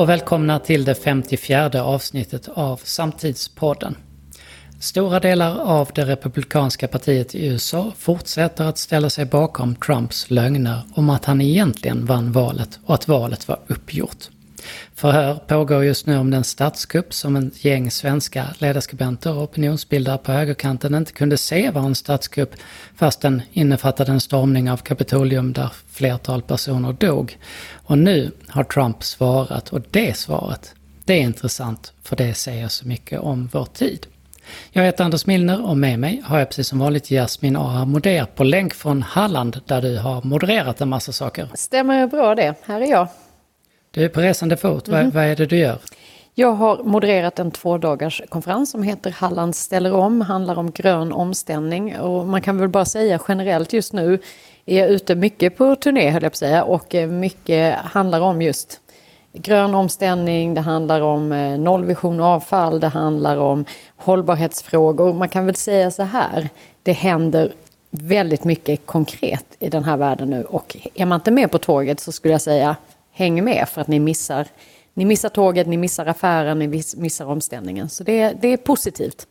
och välkomna till det 54 avsnittet av Samtidspodden. Stora delar av det republikanska partiet i USA fortsätter att ställa sig bakom Trumps lögner om att han egentligen vann valet och att valet var uppgjort. Förhör pågår just nu om den statskupp som ett gäng svenska ledarskribenter och opinionsbildare på högerkanten inte kunde se var en statskupp fast den innefattade en stormning av Kapitolium där flertal personer dog. Och nu har Trump svarat och det svaret, det är intressant för det säger så mycket om vår tid. Jag heter Anders Milner och med mig har jag precis som vanligt Jasmin A. Moder på länk från Halland där du har modererat en massa saker. Stämmer bra det, här är jag. Du är på resande fot, mm. vad, vad är det du gör? Jag har modererat en två dagars konferens som heter Halland ställer om, handlar om grön omställning. Och man kan väl bara säga generellt just nu är jag ute mycket på turné höll jag på att säga och eh, mycket handlar om just grön omställning, det handlar om eh, nollvision avfall, det handlar om hållbarhetsfrågor. Man kan väl säga så här, det händer väldigt mycket konkret i den här världen nu och är man inte med på tåget så skulle jag säga häng med för att ni missar, ni missar tåget, ni missar affären, ni missar omställningen. Så det, det är positivt.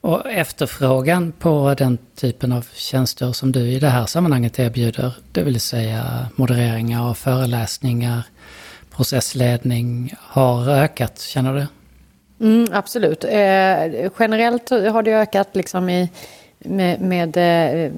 Och efterfrågan på den typen av tjänster som du i det här sammanhanget erbjuder, det vill säga modereringar och föreläsningar, processledning, har ökat, känner du? Mm, absolut. Eh, generellt har det ökat liksom i med, med eh,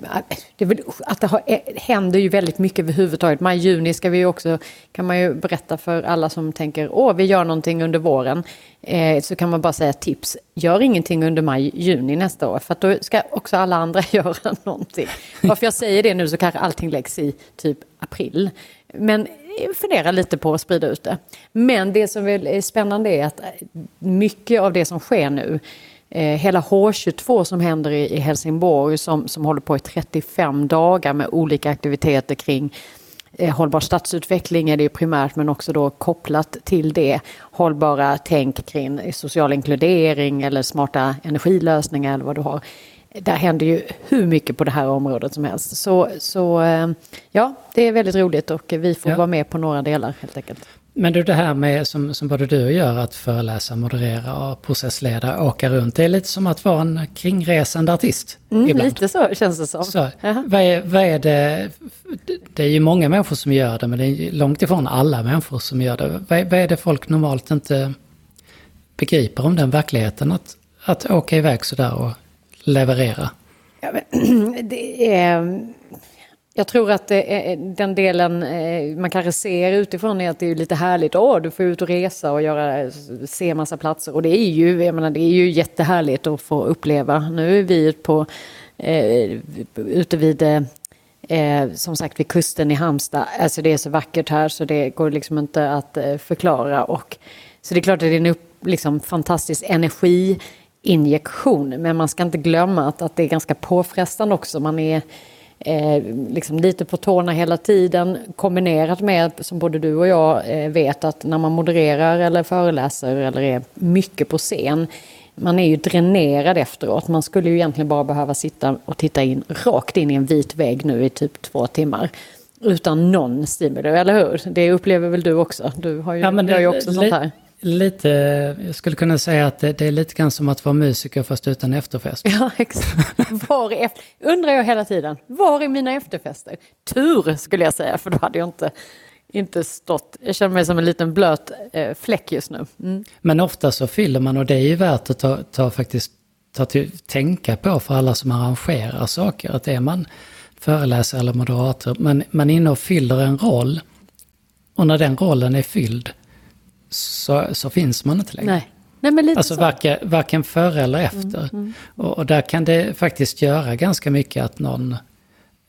det, att det har, eh, händer ju väldigt mycket överhuvudtaget. Maj, juni ska vi ju också, kan man ju berätta för alla som tänker, åh, vi gör någonting under våren. Eh, så kan man bara säga tips, gör ingenting under maj, juni nästa år, för att då ska också alla andra göra någonting. Varför jag säger det nu så kanske allting läggs i typ april. Men eh, fundera lite på att sprida ut det. Men det som är spännande är att mycket av det som sker nu hela H22 som händer i, i Helsingborg som, som håller på i 35 dagar med olika aktiviteter kring eh, hållbar stadsutveckling är det ju primärt men också då kopplat till det hållbara tänk kring social inkludering eller smarta energilösningar eller vad du har. Där händer ju hur mycket på det här området som helst. Så, så eh, ja, det är väldigt roligt och vi får ja. vara med på några delar helt enkelt. Men du, det här med som, som både du gör, att föreläsa, moderera och processleda, åka runt. Det är lite som att vara en kringresande artist. Mm, ibland. Lite så känns det som. Så, vad, är, vad är det? Det är ju många människor som gör det, men det är långt ifrån alla människor som gör det. Vad, vad är det folk normalt inte begriper om den verkligheten? Att, att åka iväg sådär och leverera? Ja, men, det är jag tror att den delen eh, man kanske ser utifrån är att det är lite härligt. Åh, du får ut och resa och göra, eh, se massa platser. Och det är ju, jag menar, det är ju jättehärligt att få uppleva. Nu är vi på, eh, ute vid eh, eh, som sagt vid kusten i Halmstad. Alltså det är så vackert här så det går liksom inte att förklara. Och, så det är klart att det är en upp, liksom, fantastisk energiinjektion. Men man ska inte glömma att, att det är ganska påfrestande också. Man är eh, liksom lite på tårna hela tiden kombinerat med, som både du och jag eh, vet, att när man modererar eller föreläser eller är mycket på scen man är ju dränerad efteråt. Man skulle ju egentligen bara behöva sitta och titta in rakt in i en vit vägg nu i typ två timmar. Utan någon stimuli, eller hur? Det upplever väl du också? Du har ju, ja, men det, ju också sånt här. Lite, jag skulle kunna säga att det, det, är lite grann som att vara musiker fast utan efterfest. Ja, exakt. Var är, undrar jag hela tiden, var är mina efterfester? Tur skulle jag säga, för då hade jag inte, inte stått, jag känner mig som en liten blöt eh, fläck just nu. Mm. Men ofta så fyller man, och det är ju värt att ta, ta faktiskt ta till, tänka på för alla som arrangerar saker, att är man föreläsare eller moderator, man, man är inne och fyller en roll. Och när den rollen är fylld, så, så finns man inte längre. Nej. Nej, men lite alltså så. Varken, varken före eller efter. Mm, mm. Och, och, där kan det faktiskt göra ganska mycket att någon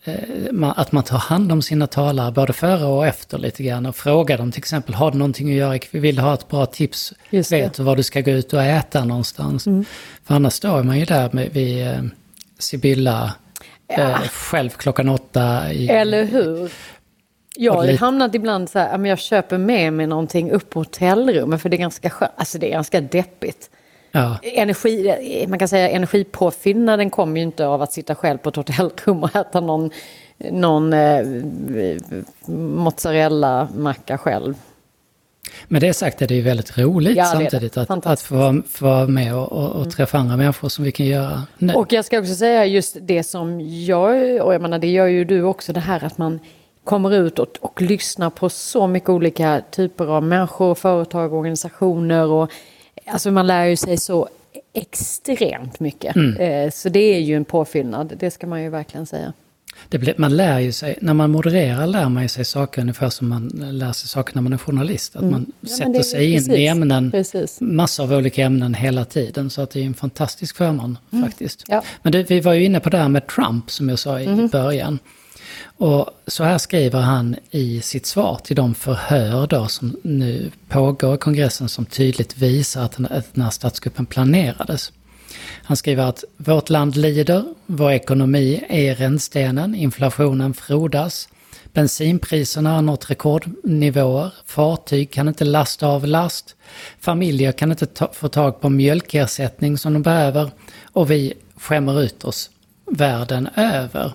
eh, man, att man tar hand om sina talare både före och efter lite grann och frågar dem till exempel, har du någonting att göra, vi vill ha ett bra tips, vet du var du ska gå ut och äta någonstans? Mm. För annars står man ju där med, vid eh, Sibylla, ja. eh, själv klockan åtta. I, Eller hur? Jag har hamnat ibland så här, jag köper med mig någonting upp på hotellrummet för det är ganska skönt, alltså det är ganska deppigt. Ja. Energi, man kan säga energipåfyllnaden kommer ju inte av att sitta själv på ett hotellrum och äta någon, någon eh, mozzarella-macka själv. Med det sagt är det ju väldigt roligt Ja, det. samtidigt att, att få, vara- få vara med och, och, och träffa andra människor som vi kan göra nu. Och jag ska också säga just det som jag, och jag menar det gör ju du också, det här att man kommer ut och, och lyssnar på så mycket olika typer av människor, företag, organisationer och alltså man lär ju sig så extremt mycket. Eh, Så det är ju en påfyllnad, det ska man ju verkligen säga. Det blir, man lär ju sig, när man modererar lär man ju sig saker ungefär som man lär sig saker när man är journalist. Att man Mm. Ja, men sätter sig in precis, i ämnen, precis. massor av olika ämnen hela tiden. Så att det är en fantastisk förmån faktiskt. Mm. Ja. Mhm. Men det, vi var ju inne på det här med Trump som jag sa i början. Och så här skriver han i sitt svar till de förhör då som nu pågår i kongressen som tydligt visar att den, att den här statskuppen planerades. Han skriver att vårt land lider, vår ekonomi är i rännstenen, inflationen frodas, bensinpriserna har nått rekordnivåer, fartyg kan inte lasta av last, familjer kan inte ta, få tag på mjölkersättning som de behöver och vi skämmer ut oss världen över.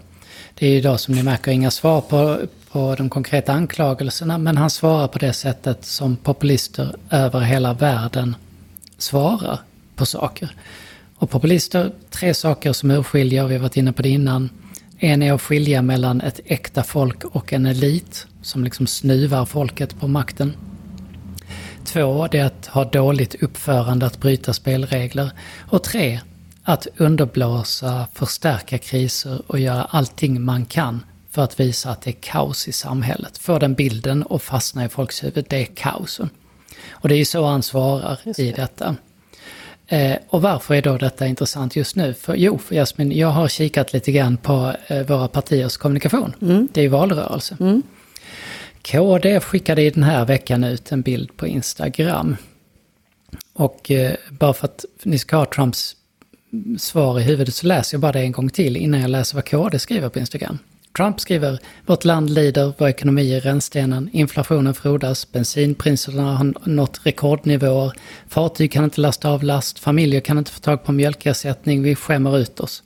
Det är ju då som ni märker inga svar på, på de konkreta anklagelserna men han svarar på det sättet som populister över hela världen svarar på saker. Och populister, tre saker som urskiljer, vi har varit inne på det innan. En är att skilja mellan ett äkta folk och en elit som liksom snuvar folket på makten. Två, det är att ha dåligt uppförande, att bryta spelregler. Och tre, att underblåsa, förstärka kriser och göra allting man kan för att visa att det är kaos i samhället. Få den bilden och fastna i folks huvud, det är kaos. Och det är ju så han svarar i detta. Eh, och varför är då detta intressant just nu? För, jo, för Jasmin, jag har kikat lite grann på eh, våra partiers kommunikation. Det är ju valrörelse. KD skickade i den här veckan ut en bild på Instagram. Och eh, bara för att ni ska ha Trumps svar i huvudet så läser jag bara det en gång till innan jag läser vad KD skriver på Instagram. Trump skriver “Vårt land lider, vår ekonomi är rännstenen, inflationen frodas, bensinpriserna har nått rekordnivåer, fartyg kan inte lasta av last, familjer kan inte få tag på mjölkersättning, vi skämmer ut oss”.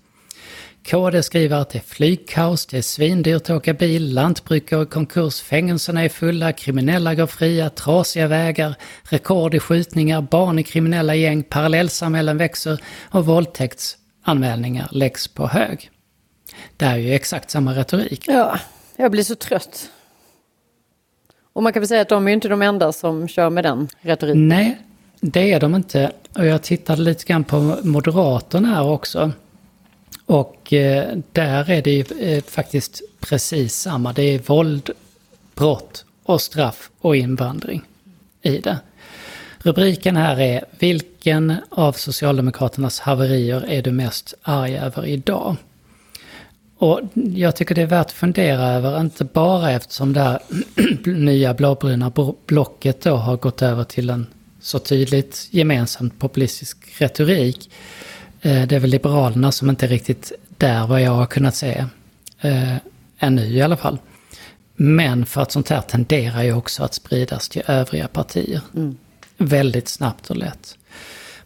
KD skriver att det är flygkaos, det är svindyrt att åka bil, lantbruk går i konkurs, fängelserna är fulla, kriminella går fria, trasiga vägar, rekord i skjutningar, barn i kriminella gäng, parallellsamhällen växer och våldtäktsanmälningar läggs på hög. Det är ju exakt samma retorik. Ja, jag blir så trött. Och man kan väl säga att de är ju inte de enda som kör med den retoriken. Nej, det är de inte. Och jag tittade lite grann på Moderaterna här också. Och eh, där är det ju eh, faktiskt precis samma. Det är våld, brott och straff och invandring i det. Rubriken här är Vilken av Socialdemokraternas haverier är du mest arg över idag? Och jag tycker det är värt att fundera över, inte bara eftersom det här nya blåbruna blocket då har gått över till en så tydligt gemensamt populistisk retorik. Eh, Det är väl Liberalerna som inte är riktigt där vad jag har kunnat se. Eh, ännu i alla fall. Men för att sånt här tenderar ju också att spridas till övriga partier. Väldigt snabbt och lätt.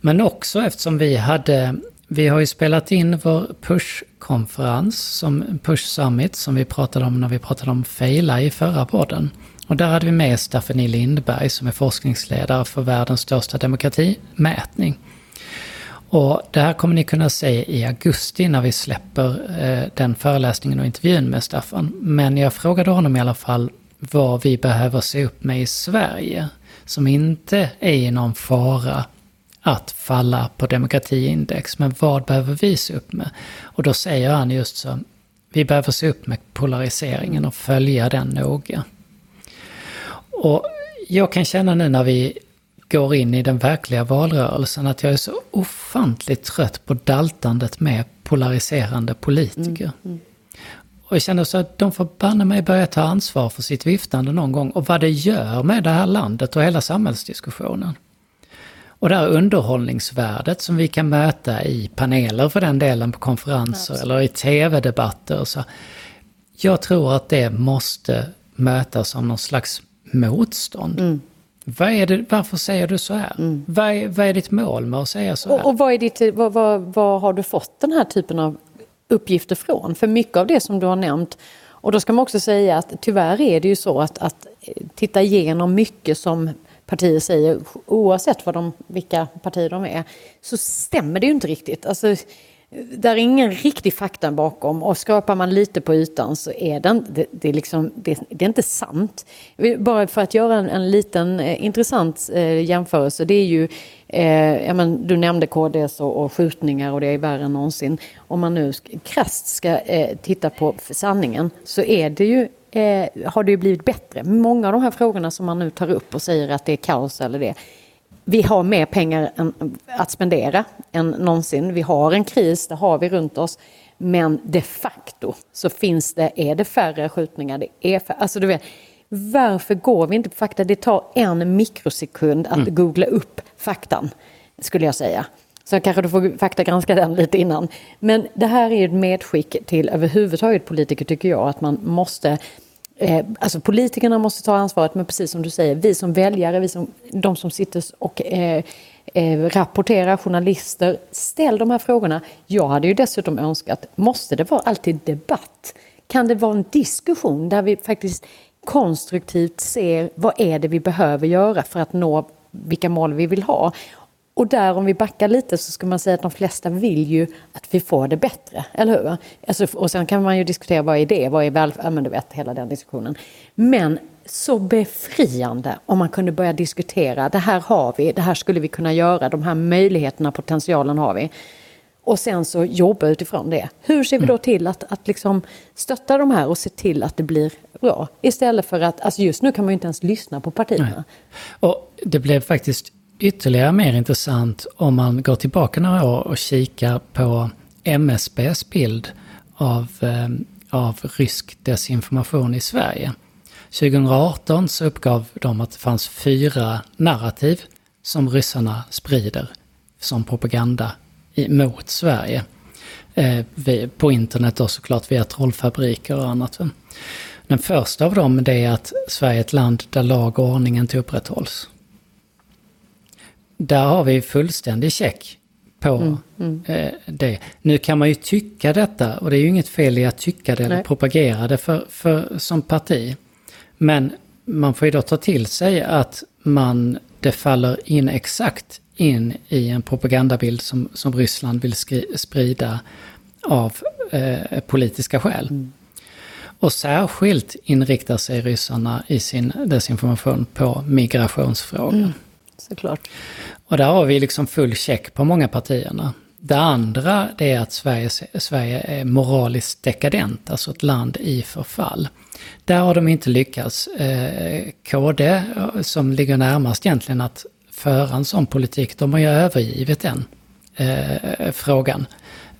Men också eftersom vi hade, vi har ju spelat in vår Push-konferens, som Push Summit, som vi pratade om när vi pratade om Faila i förra podden. Och där hade vi med Staffanie Lindberg som är forskningsledare för världens största demokratimätning. Och det här kommer ni kunna se i augusti när vi släpper eh, den föreläsningen och intervjun med Staffan. Men jag frågade honom i alla fall vad vi behöver se upp med i Sverige som inte är i någon fara att falla på demokratiindex. Men vad behöver vi se upp med? Och då säger han just så, vi behöver se upp med polariseringen och följa den noga. Och jag kan känna nu när vi går in i den verkliga valrörelsen att jag är så ofantligt trött på daltandet med polariserande politiker. Och jag känner så att de får banne mig börja ta ansvar för sitt viftande någon gång och vad det gör med det här landet och hela samhällsdiskussionen. Och det här underhållningsvärdet som vi kan möta i paneler för den delen på konferenser eller i tv-debatter. Så. Jag tror att det måste mötas som någon slags motstånd. Vad är det, varför säger du så här? Vad, är, vad är ditt mål med att säga så här? Och, och vad, är ditt, vad, vad, vad har du fått den här typen av uppgifter från? För mycket av det som du har nämnt, och då ska man också säga att tyvärr är det ju så att, att eh, titta igenom mycket som partier säger, oavsett vad de, vilka partier de är, så stämmer det ju inte riktigt. Alltså, där är ingen riktig fakta bakom och skrapar man lite på ytan så är det, det, det, är, liksom, det, det är inte sant. Bara för att göra en, en liten eh, intressant eh, jämförelse, det är ju, eh, men, du nämnde KDS och, och skjutningar och det är värre än någonsin. Om man nu krasst ska eh, titta på sanningen så är det ju eh, har det ju blivit bättre. Många av de här frågorna som man nu tar upp och säger att det är kaos eller det, vi har mer pengar än, att spendera än någonsin. Vi har en kris, det har vi runt oss. Men de facto så finns det, är det färre skjutningar. Det är färre, alltså du vet, varför går vi inte på fakta? Det tar en mikrosekund att mm. googla upp faktan, skulle jag säga. Så kanske du får faktagranska den lite innan. Men det här är ett medskick till överhuvudtaget politiker tycker jag, att man måste Eh, alltså politikerna måste ta ansvaret, men precis som du säger, vi som väljare, vi som, de som sitter och eh, eh, rapporterar, journalister, ställ de här frågorna. Jag hade ju dessutom önskat, måste det vara alltid debatt? Kan det vara en diskussion där vi faktiskt konstruktivt ser vad är det vi behöver göra för att nå vilka mål vi vill ha? Och där om vi backar lite så ska man säga att de flesta vill ju att vi får det bättre, eller hur? Alltså, och sen kan man ju diskutera vad är det, vad är välfärd, ja, men du vet hela den diskussionen. Men så befriande om man kunde börja diskutera, det här har vi, det här skulle vi kunna göra, de här möjligheterna, potentialen har vi. Och sen så jobba utifrån det. Hur ser vi då till att, att liksom stötta de här och se till att det blir bra? Istället för att, alltså just nu kan man ju inte ens lyssna på partierna. Nej. Och det blev faktiskt ytterligare mer intressant om man går tillbaka några år och kikar på MSBs bild av, eh, av rysk desinformation i Sverige. 2018 så uppgav de att det fanns fyra narrativ som ryssarna sprider som propaganda mot Sverige. Eh, på internet då såklart via trollfabriker och annat. Den första av dem det är att Sverige är ett land där lag och ordning inte upprätthålls. Där har vi fullständig check på mm, mm. Eh, det. Nu kan man ju tycka detta och det är ju inget fel i att tycka det Nej. eller propagera det för, för, som parti. Men man får ju då ta till sig att man, det faller in exakt in i en propagandabild som, som Ryssland vill skri, sprida av eh, politiska skäl. Mm. Och särskilt inriktar sig ryssarna i sin desinformation på migrationsfrågan. Såklart. Och där har vi liksom full check på många partierna. Det andra det är att Sverige, Sverige är moraliskt dekadent, alltså ett land i förfall. Där har de inte lyckats. Eh, KD, som ligger närmast egentligen att föra en sån politik, de har ju övergivit den eh, frågan.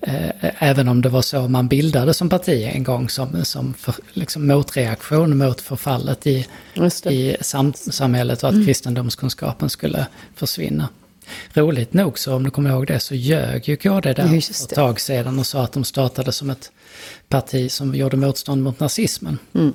Eh, även om det var så man bildade som parti en gång som, som för, liksom motreaktion mot förfallet i, i sam, samhället och att mm. kristendomskunskapen skulle försvinna. Roligt nog så, om du kommer ihåg det, så ljög ju KD där för ett tag sedan och sa att de startade som ett parti som gjorde motstånd mot nazismen. Mm.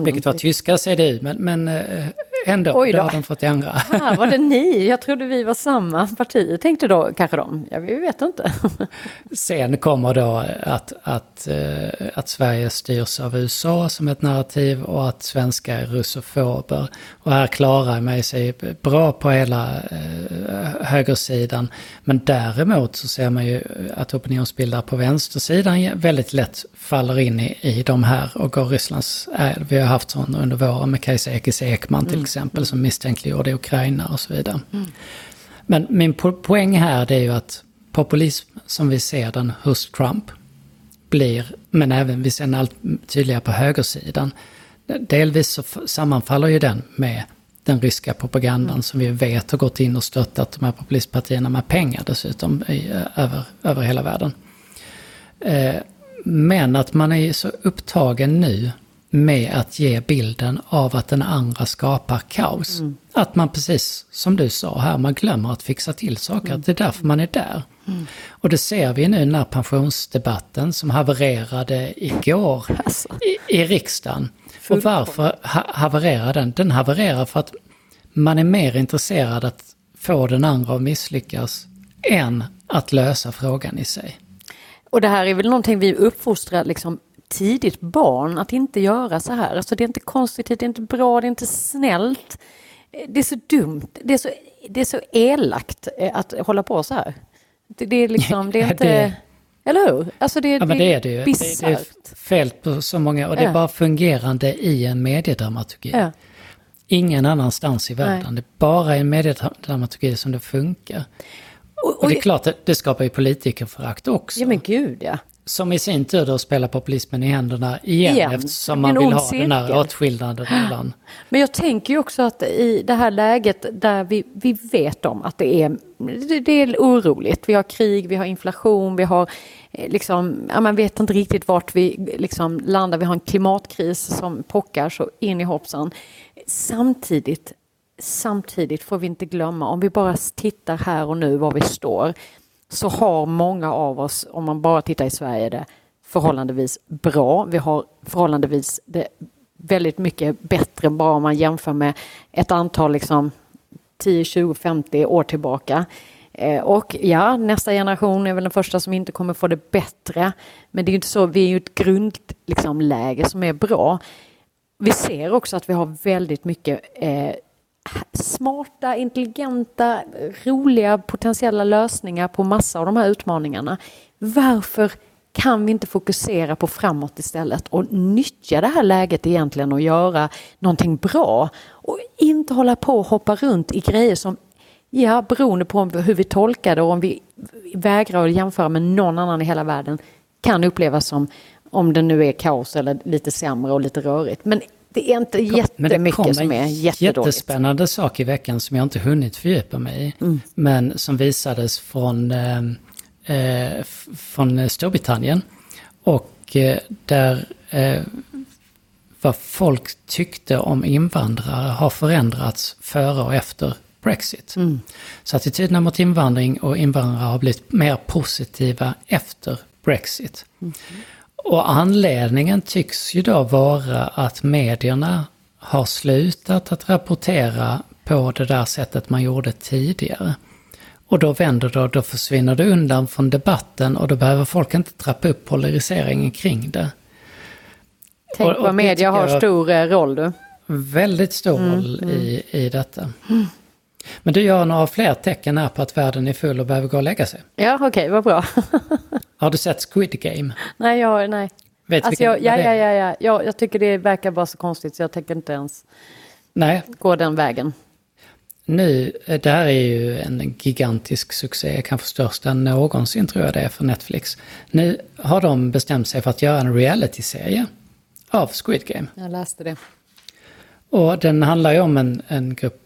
Vilket var tyska CDU, men, men eh, ändå, Oj då. det har de fått ändra. Ah, var det ni? Jag trodde vi var samma parti, tänkte då kanske de. Ja, vi vet inte. Sen kommer då att, att, eh, att Sverige styrs av USA som ett narrativ och att svenska är russofober. Och här klarar mig sig bra på hela eh, högersidan. Men däremot så ser man ju att opinionsbildare på vänstersidan väldigt lätt faller in i, i de här och går Rysslands... Vi har haft sån under våren med Kajsa Ekis Ekman till mm. Exempel som misstänkliggjorde Ukraina och så vidare. Mm. Men min po poäng här det är ju att populism som vi ser den hos Trump blir, men även vi ser den allt tydligare på högersidan. Delvis så sammanfaller ju den med den ryska propagandan mm. som vi vet har gått in och stöttat de här populistpartierna med pengar dessutom i, över, över hela världen. Eh, men att man är så upptagen nu med att ge bilden av att den andra skapar kaos. Mm. Att man precis som du sa här, man glömmer att fixa till saker. Mm. Det är därför man är där. Mm. Och det ser vi nu när pensionsdebatten som havererade igår alltså. i, i riksdagen. Och varför ha, havererar den? Den havererar för att man är mer intresserad att få den andra att misslyckas än att lösa frågan i sig. Och det här är väl någonting vi uppfostrar liksom tidigt barn att inte göra så här. Alltså det är inte konstruktivt, det är inte bra, det är inte snällt. det är så dumt, det är så, det är så elakt eh, att hålla på så här. Det, det är liksom, det är inte... Det- Eller hur? Alltså det, Ja, men det är det ju. Det, det är fel på så många, och det är Ja. bara fungerande i en mediedramaturgi. Ja. Ingen annanstans i världen. Det är bara i en mediedramaturgi som det funkar. Och, Och det är klart, det skapar ju politikerförakt också. ja men gud ja. Som i sin tur då spelar populismen i händerna igen, Igen. eftersom man en vill ha den här cirkel. åtskillnaden mellan... Men jag tänker ju också att i det här läget där vi, vi vet om att det är, det, det är oroligt. Vi har krig, vi har inflation, vi har eh, liksom, ja, man vet inte riktigt vart vi liksom landar. Vi har en klimatkris som pockar så in i hoppsan. Samtidigt, samtidigt får vi inte glömma, om vi bara tittar här och nu var vi står, så har många av oss, om man bara tittar i Sverige, det förhållandevis bra. Vi har förhållandevis det väldigt mycket bättre bara om man jämför med ett antal liksom 10, 20, 50 år tillbaka. Eh, och ja, nästa generation är väl den första som inte kommer få det bättre. Men det är ju inte så, vi är ju ett grundläge liksom, som är bra. Vi ser också att vi har väldigt mycket eh, smarta, intelligenta, roliga potentiella lösningar på massa av de här utmaningarna. Varför kan vi inte fokusera på framåt istället och nyttja det här läget egentligen och göra någonting bra och inte hålla på och hoppa runt i grejer som, ja, beroende på hur vi tolkar det och om vi vägrar att jämföra med någon annan i hela världen, kan upplevas som om det nu är kaos eller lite sämre och lite rörigt. Men det är inte Men det kom jättemycket som är jättedåligt. jättespännande sak i veckan som jag inte hunnit fördjupa mig i. Mm. Men som visades från, eh, eh, från Storbritannien. Och eh, där eh, vad folk tyckte om invandrare har förändrats före och efter Brexit. Mm. Så attityderna mot invandring och invandrare har blivit mer positiva efter Brexit. Och anledningen tycks ju då vara att medierna har slutat att rapportera på det där sättet man gjorde tidigare. Och då vänder det och då försvinner det undan från debatten och då behöver folk inte trappa upp polariseringen kring det. Tänk och- och vad media har stor eh, roll du. Väldigt stor roll I, i detta. Men du gör några fler tecken här på att världen är full och behöver gå och lägga sig. Ja, okej, vad bra. Har du sett Squid Game? nej, jag, nej. Vet Alltså, vilken- jag, ja, ja, ja, ja, ja. Jag tycker det verkar bara så konstigt så jag tänker inte ens Nej, gå den vägen. nu, eh, det här är ju en gigantisk succé, kanske största någonsin tror jag det är för Netflix. Nu har de bestämt sig för att göra en realityserie av Squid Game. Jag läste det. Och den handlar ju om en, en grupp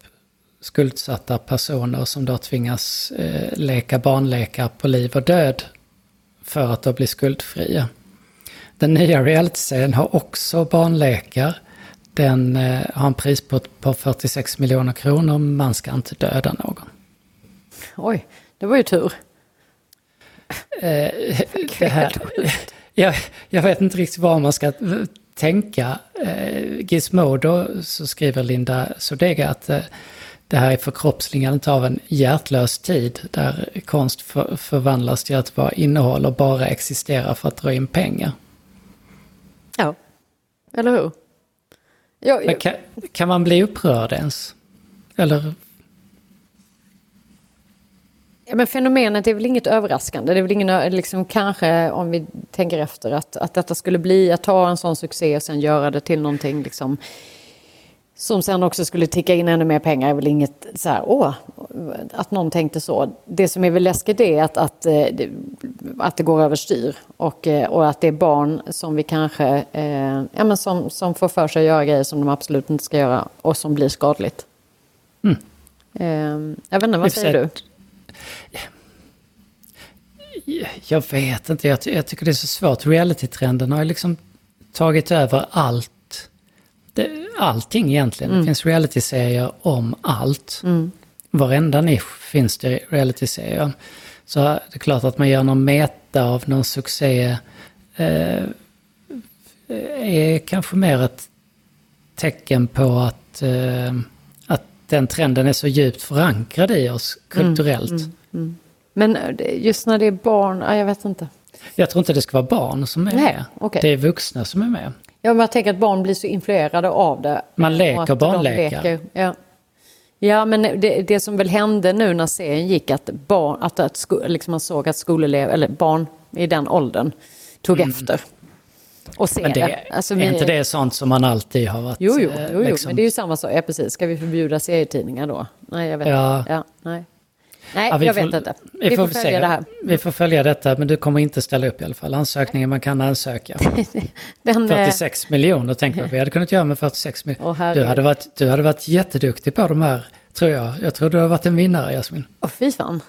skuldsatta personer som då tvingas eh, leka barnlekar på liv och död för att då bli skuldfria. Den nya realityserien har också barnlekar. Den eh, har en pris på, på 46 miljoner kronor, man ska inte döda någon. Oj, det var ju tur. Eh, det här, jag, jag vet inte riktigt vad man ska tänka. Eh, Gizmodo så skriver Linda Sodega att eh, det här är förkroppsligandet av en hjärtlös tid där konst för, förvandlas till att vara innehåll och bara existera för att dra in pengar. Ja, eller hur? Jag, Men kan, kan man bli upprörd ens? Eller Ja, men fenomenet är väl inget överraskande. Det är väl ingen, liksom, kanske om vi tänker efter att, att detta skulle bli att ta en sån succé och sen göra det till någonting liksom, som sen också skulle ticka in ännu mer pengar är väl inget så här, åh, att någon tänkte så. Det som är väl läskigt är att, att, eh, det- att det går överstyr och, eh, och att det är barn som vi kanske, eh, ja men som, som får för sig att göra grejer som de absolut inte ska göra och som blir skadligt. Mm. Eh, jag vet inte, vad säger du? Jag vet inte, jag, jag tycker det är så svårt. Reality-trenden har liksom tagit över allt. Det, allting egentligen. Det finns reality-serier om allt. Varenda nisch finns det reality-serier. Så det är klart att man gör någon meta av någon succé. Eh, är kanske mer ett tecken på att, eh, att den trenden är så djupt förankrad i oss kulturellt. Men eh, just när det är barn, ja, jag vet inte. Jag tror inte det ska vara barn som är Nej, med. okej. Det är vuxna som är med. Ja, men jag tänker att barn blir så influerade av det. Man leker barnlekar. Ja. Ja, men det, det som väl hände nu när serien gick, att, barn, att, att sko, liksom man såg att skolelever, eller barn i den åldern, tog Mm. efter. Och ser Men det, det. Alltså, är vi- inte det sånt som man alltid har varit... Jo, jo, eh, jo, jo liksom- men det är ju samma sak. Ja, precis. Ska vi förbjuda serietidningar då? Nej, jag vet Ja. inte. Ja, nej, nej Ja, vi jag får- vet inte. Vi, Vi, får, får, följa se. det här. Vi får följa detta, men du kommer inte ställa upp i alla fall. Ansökningen man kan ansöka. Den, eh, 46 miljoner, tänk vad vi hade kunnat göra med 46 Åh, miljoner. Du hade, varit, du hade varit jätteduktig på de här, tror jag. Jag tror du har varit en vinnare, Jasmin. Åh, fy fan.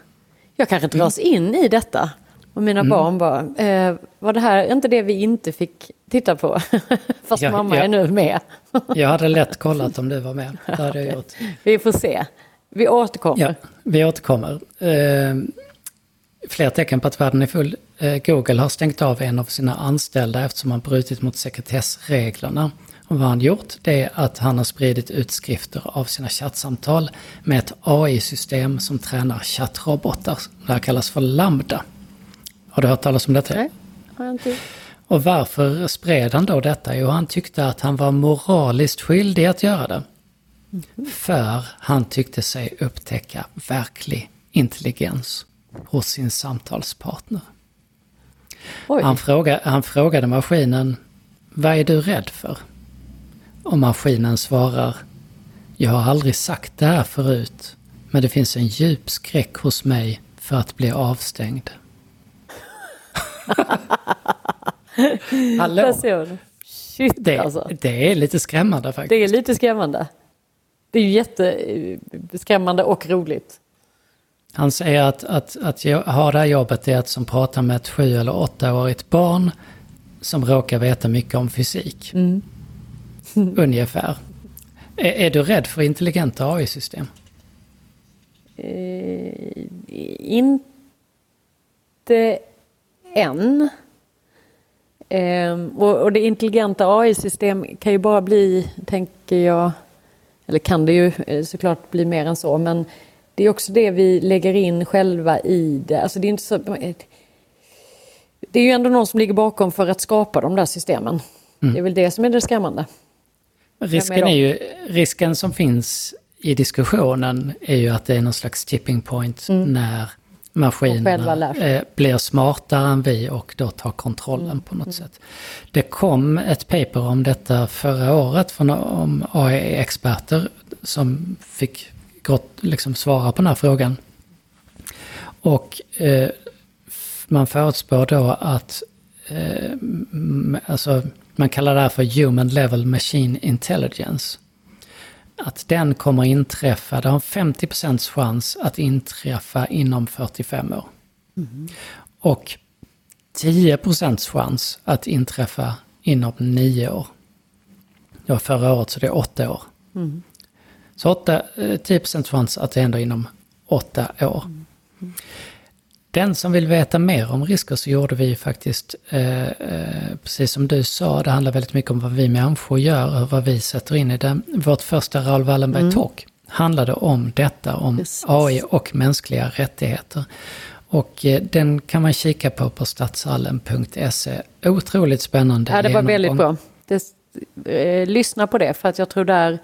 Jag kanske dras in i detta. Och mina Mm. barn bara, eh, var det här inte det vi inte fick titta på? Fast Ja, mamma ja. är nu med. Jag hade lätt kollat om du var med. Det hade jag gjort. vi får se. Vi återkommer. Ja, vi återkommer. Eh, fler tecken på att världen är full. Eh, Google har stängt av en av sina anställda eftersom han brutit mot sekretessreglerna. Och vad han gjort det är att han har spridit utskrifter av sina chattsamtal med ett AI-system som tränar chattrobotar. Det här kallas för Lambda. Har du hört talas om detta? Nej, har jag inte. Och varför spred han då detta? Jo, han tyckte att han var moraliskt skyldig att göra det. För han tyckte sig upptäcka verklig intelligens hos sin samtalspartner. Oj. Han, fråga, han frågade maskinen, vad är du rädd för? Och maskinen svarar, jag har aldrig sagt det här förut, men det finns en djup skräck hos mig för att bli avstängd. Hallå? Shit Det, alltså. det är lite skrämmande faktiskt. Det är lite skrämmande. Det är ju jätteskrämmande och roligt. Han säger att, att, att jag har det här jobbet är att som pratar med ett sju eller åttaårigt barn som råkar veta mycket om fysik. Mm. Ungefär. Är, är du rädd för intelligenta AI-system? Eh, inte än. Ehm, och, och det intelligenta AI-system kan ju bara bli, tänker jag, eller kan det ju eh, såklart bli mer än så, men det är också det vi lägger in själva i det. Alltså det är inte så... Det är ju ändå någon som ligger bakom för att skapa de där systemen. Det är väl det som är det skrämmande. Risken, är ju, risken som finns i diskussionen är ju att det är någon slags tipping point när Och själva maskinerna eh, blir smartare än vi och då tar kontrollen på något sätt. Det kom ett paper om detta förra året från om AI-experter som fick gott, liksom svara på den här frågan. Och eh, man förutspår då att eh, alltså, man kallar det här för Human Level Machine Intelligence. Att den kommer inträffa, det har en 50% chans att inträffa inom 45 år. Och 10% chans att inträffa inom 9 år. Det var förra året så det är 8 år. Så 8, eh, 10% chans att det händer inom 8 år. Den som vill veta mer om risker så gjorde vi faktiskt, eh, eh, precis som du sa, det handlar väldigt mycket om vad vi människor gör och vad vi sätter in i det. Vårt första Raoul Wallenberg Talk handlade om detta, om Precis. AI och mänskliga rättigheter. Och eh, den kan man kika på på stadshallen.se. Otroligt spännande Ja, det var väldigt bra. Det, eh, lyssna på det, för att jag tror där...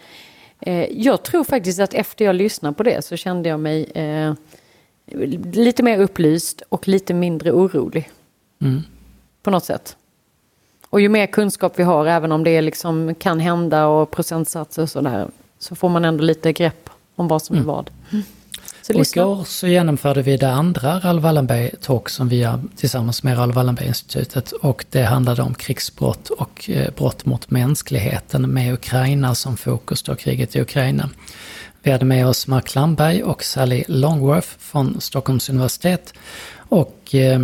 Eh, jag tror faktiskt att efter jag lyssnade på det så kände jag mig eh, lite mer upplyst och lite mindre orolig. Mm. På något sätt. Och ju mer kunskap vi har, även om det liksom kan hända och procentsatser och sådär, så får man ändå lite grepp om vad som är vad. Så Och igår så genomförde vi det andra Raoul Wallenberg Talk som vi gör tillsammans med Raoul Wallenberg-institutet. Och det handlade om krigsbrott och eh, brott mot mänskligheten med Ukraina som fokus då, kriget i Ukraina. Vi hade med oss Mark Lamberg och Sally Longworth från Stockholms universitet. Och eh,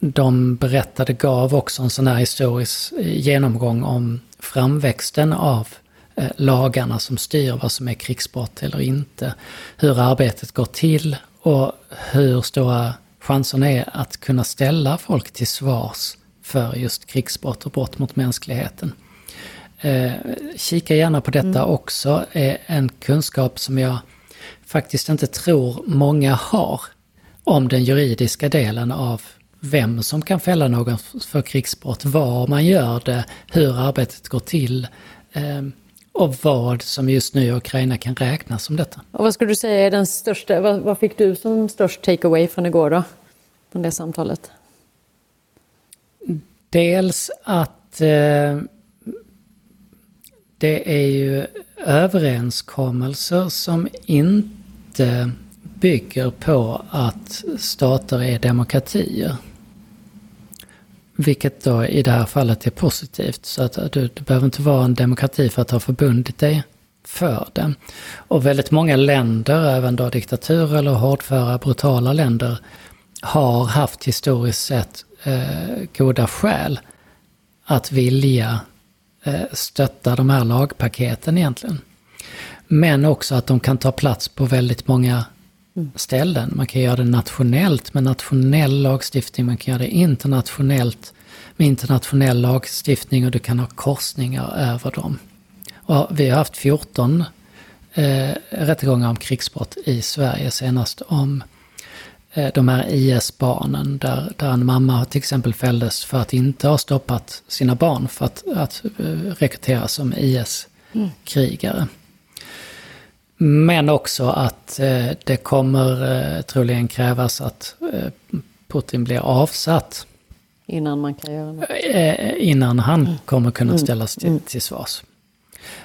de berättade, gav också en sån här historisk eh, genomgång om framväxten av eh, lagarna som styr vad som är krigsbrott eller inte. Hur arbetet går till och hur stora chanserna är att kunna ställa folk till svars för just krigsbrott och brott mot mänskligheten. Eh, kika gärna på detta också. Eh, en kunskap som jag faktiskt inte tror många har om den juridiska delen av vem som kan fälla någon för krigsbrott, var man gör det, hur arbetet går till. Eh, och vad som just nu i Ukraina kan räknas som detta. Och vad skulle du säga är den största, vad, vad fick du som störst takeaway från igår då? Från det samtalet? Dels att eh, det är ju överenskommelser som inte bygger på att stater är demokratier. Vilket då i det här fallet är positivt. Så att du, du behöver inte vara en demokrati för att ha förbundit dig för det. Och väldigt många länder, även då diktaturer eller hårdföra, brutala länder, har haft historiskt sett eh, goda skäl att vilja stötta de här lagpaketen egentligen. Men också att de kan ta plats på väldigt många ställen. Man kan göra det nationellt med nationell lagstiftning, man kan göra det internationellt med internationell lagstiftning och du kan ha korsningar över dem. Och vi har haft 14 eh, rättegångar om krigsbrott i Sverige senast om eh, de här IS-barnen där, där en mamma till exempel fälldes för att inte ha stoppat sina barn för att, att eh, rekryteras som IS-krigare. Men också att eh, det kommer eh, troligen krävas att eh, Putin blir avsatt. Innan man kan göra något? Innan han mm. kommer kunna mm. ställas till, mm. till svars.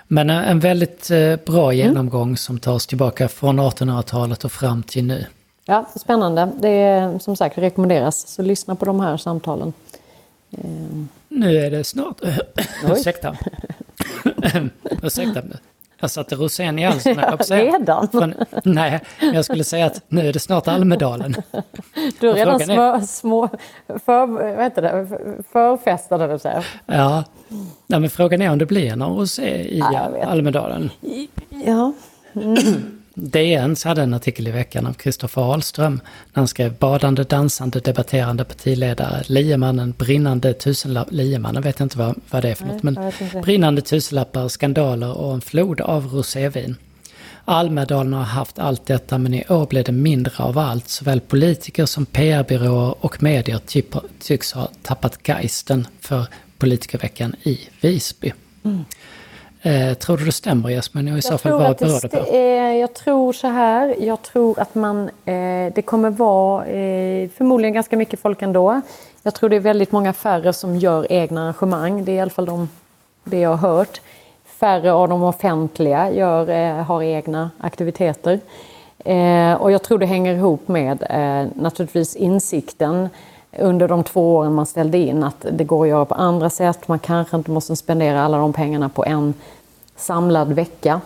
Men en väldigt bra genomgång som tar oss tillbaka från 1800-talet och fram till nu. Ja, spännande. Det är som sagt rekommenderas, så lyssna på de här samtalen. Nu är det snart... Ursäkta. Ursäkta. Jag satte rosén i halsen. redan? Från, nej, jag skulle säga att nu är det snart Almedalen. Du har redan små, är, små för, vad heter det, förfestade du säger. Ja, nej, men frågan är om det blir någon rosé i ja, Almedalen. Ja. Mm. DN hade en artikel i veckan av Kristoffer Ahlström. När han skrev badande, dansande, debatterande partiledare, liemannen, brinnande tusenlappar, liemannen vet jag inte vad, vad det är för något, men brinnande tusenlappar, skandaler och en flod av rosévin. Almedalen har haft allt detta men i år blev det mindre av allt. Såväl politiker som PR-byråer och medier tycks ha tappat geisten för politikerveckan i Visby. Mm. Eh, tror du det stämmer Jasmin? Och i så fall vad beror det på? jag tror så här, jag tror att man, eh, det kommer vara eh, förmodligen ganska mycket folk ändå. Jag tror det är väldigt många färre som gör egna arrangemang, det är i alla fall de, det jag har hört. Färre av de offentliga gör, eh, har egna aktiviteter. Eh, och jag tror det hänger ihop med eh, naturligtvis insikten under de två åren man ställde in att det går att göra på andra sätt. Man kanske inte måste spendera alla de pengarna på en samlad vecka.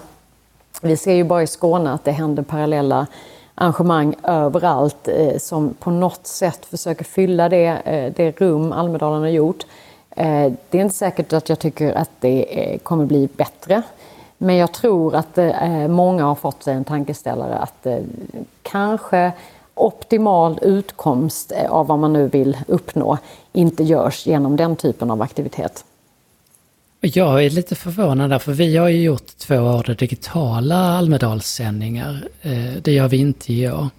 Vi ser ju bara i Skåne att det händer parallella arrangemang överallt eh, som på något sätt försöker fylla det, eh, det rum Almedalen har gjort. Eh, det är inte säkert att jag tycker att det eh, kommer bli bättre. Men jag tror att eh, många har fått sig en tankeställare att eh, kanske optimal utkomst av vad man nu vill uppnå inte görs genom den typen av aktivitet. Jag är lite förvånad där, för vi har ju gjort två år digitala Almedalssändningar. Eh, det gör vi inte i år.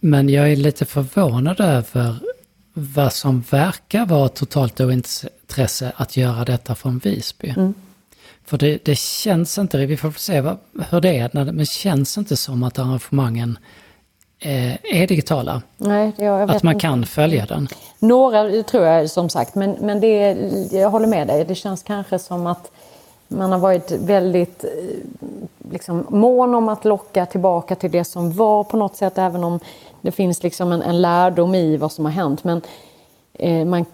Men jag är lite förvånad över vad som verkar vara totalt ointresse att göra detta från Visby. Mm. För det, det, känns inte, vi får se vad, hur det är, men det känns inte som att arrangemangen Eh, är digitala. Nej, jag att man kan följa den. Några tror jag som sagt, men, men det, jag håller med dig. Det känns kanske som att man har varit väldigt eh, liksom, mån om att locka tillbaka till det som var på något sätt, även om det finns liksom en, en lärdom i vad som har hänt. Men eh, man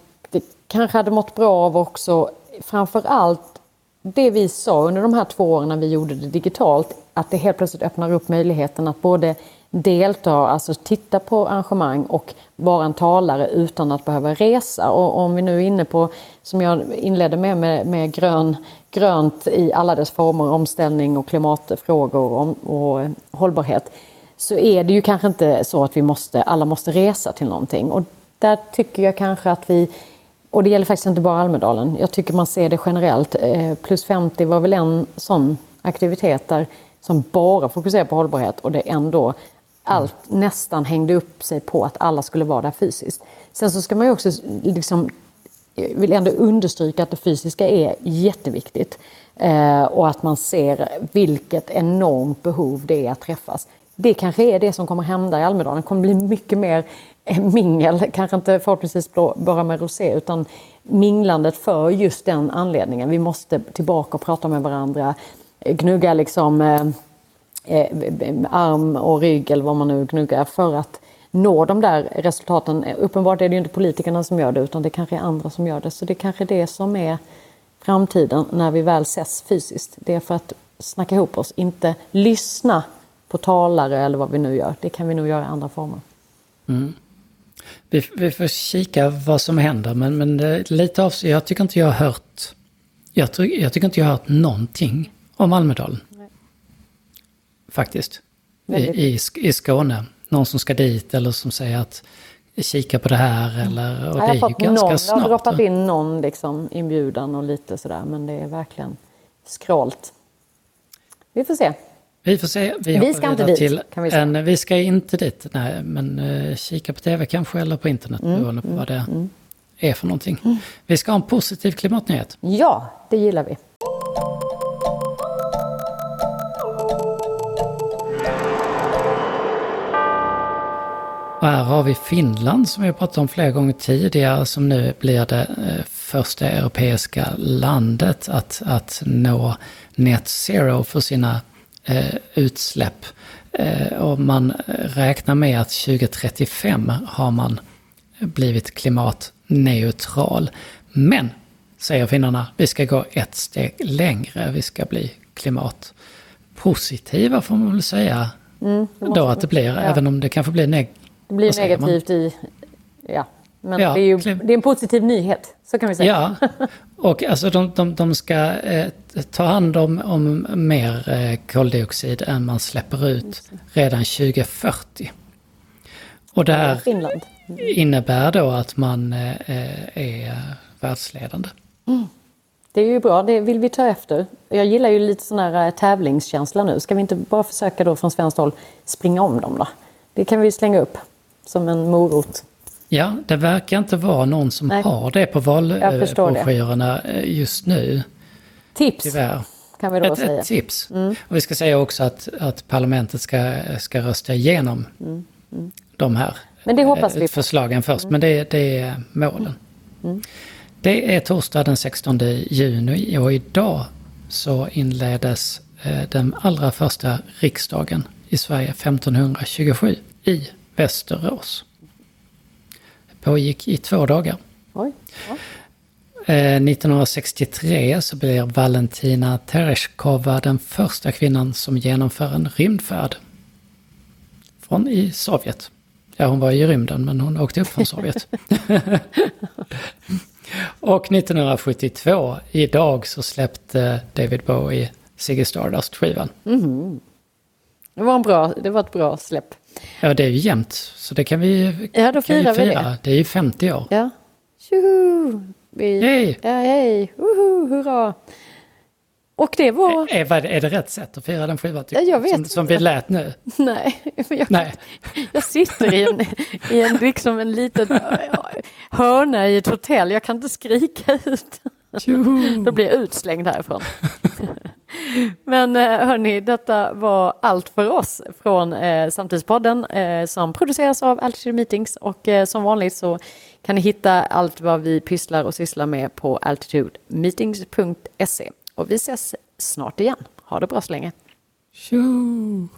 kanske hade mått bra av också, framför allt det vi sa under de här två åren när vi gjorde det digitalt, att det helt plötsligt öppnar upp möjligheten att både delta, alltså titta på arrangemang och vara en talare utan att behöva resa. Och om vi nu är inne på, som jag inledde med, med, med grön, grönt i alla dess former, omställning och klimatfrågor och, och hållbarhet, så är det ju kanske inte så att vi måste, alla måste resa till någonting. Och där tycker jag kanske att vi och det gäller faktiskt inte bara Almedalen. Jag tycker man ser det generellt. Eh, plus 50 var väl en sån aktivitet där som bara fokuserar på hållbarhet och det ändå allt nästan hängde upp sig på att alla skulle vara där fysiskt. Sen så ska man ju också liksom jag vill ändå understryka att det fysiska är jätteviktigt. Eh, och att man ser vilket enormt behov det är att träffas. Det kanske är det som kommer hända i Almedalen. Det kommer bli mycket mer eh, mingel, kanske inte förhoppningsvis bara med rosé, utan minglandet för just den anledningen. Vi måste tillbaka och prata med varandra, gnugga liksom eh, Eh, arm och rygg eller vad man nu gnuggar för att nå de där resultaten. Uppenbart är det ju inte politikerna som gör det utan det kanske är andra som gör det. Så det är kanske är det som är framtiden när vi väl ses fysiskt. Det är för att snacka ihop oss, inte lyssna på talare eller vad vi nu gör. Det kan vi nog göra i andra former. Mm. Vi, vi får kika vad som händer men, men lite av jag tycker inte jag har hört jag, jag tycker inte jag har hört någonting om Almedalen. Faktiskt. I, i, I Skåne. Någon som ska dit eller som säger att kika på det här mm. eller... Och det är ju ganska någon, snart. Jag har droppat in någon liksom, inbjudan och lite sådär men det är verkligen skralt. Vi får se. Vi får se. Vi, vi ska inte dit, till kan vi säga. En, vi ska inte dit, nej, men uh, kika på tv kanske eller på internet mm, beroende på mm, vad det mm. är för någonting. Mm. Vi ska ha en positiv klimatnyhet. Ja, det gillar vi. Och här har vi Finland som vi pratat om flera gånger tidigare som nu blir det eh, första europeiska landet att, att nå net zero för sina eh, utsläpp. Eh, och man räknar med att 2035 har man blivit klimatneutral. Men, säger finnarna, vi ska gå ett steg längre. Vi ska bli klimatpositiva får man väl säga. Mm, då att det blir, ja. även om det kanske blir neg det blir negativt i... Ja, men ja, det, är ju, det är en positiv nyhet, så kan vi säga. Ja, och alltså de, de, de ska eh, ta hand om, om mer eh, koldioxid än man släpper ut redan 2040. Och det här Finland. innebär då att man eh, är världsledande. Mm. Det är ju bra, det vill vi ta efter. Jag gillar ju lite sån här eh, tävlingskänsla nu. Ska vi inte bara försöka då från svenskt håll springa om dem då? Det kan vi slänga upp som en morot. Ja, det verkar inte vara någon som Nej. har det på valbroschyrerna eh, just nu. Tips, Tyvärr. kan vi då ett, säga. Ett tips. Mm. Och vi ska säga också att, att parlamentet ska, ska rösta igenom mm. Mm. de här Men det hoppas vi förslagen först. Mm. Men det, det är målen. Mm. Det är torsdag den 16 juni och idag så inleddes eh, den allra första riksdagen i Sverige 1527 i Västerås. Det pågick i två dagar. Oj. Ja. 1963 eh, så blir Valentina Tereshkova den första kvinnan som genomför en rymdfärd. Från i Sovjet. Ja, hon var i rymden men hon åkte upp från Sovjet. Och 1972, idag, så släppte David Bowie Ziggy Stardust-skivan. Mm. Det, var en bra, det var ett bra släpp. Ja, det är ju jämnt. Så det kan vi, ja, då firar vi fira. Det. det är ju 50 år. Ja. Tjoho! Vi, hej! Ja, hej! Woho, hurra! Och det var... Är, är, är det rätt sätt att fira den skivan? Ja, jag vet som, som vi lät nu? Nej, jag, Nej. jag sitter i en, i en, liksom en liten hörna i ett hotell. Jag kan inte skrika ut. Då blir jag utslängd härifrån. Men eh, hörni, detta var allt för oss från eh, Samtidspodden eh, som produceras av Altitude Meetings och eh, som vanligt så kan ni hitta allt vad vi pysslar och sysslar med på altitudemeetings.se. Och vi ses snart igen. Ha det bra så länge. Tjo!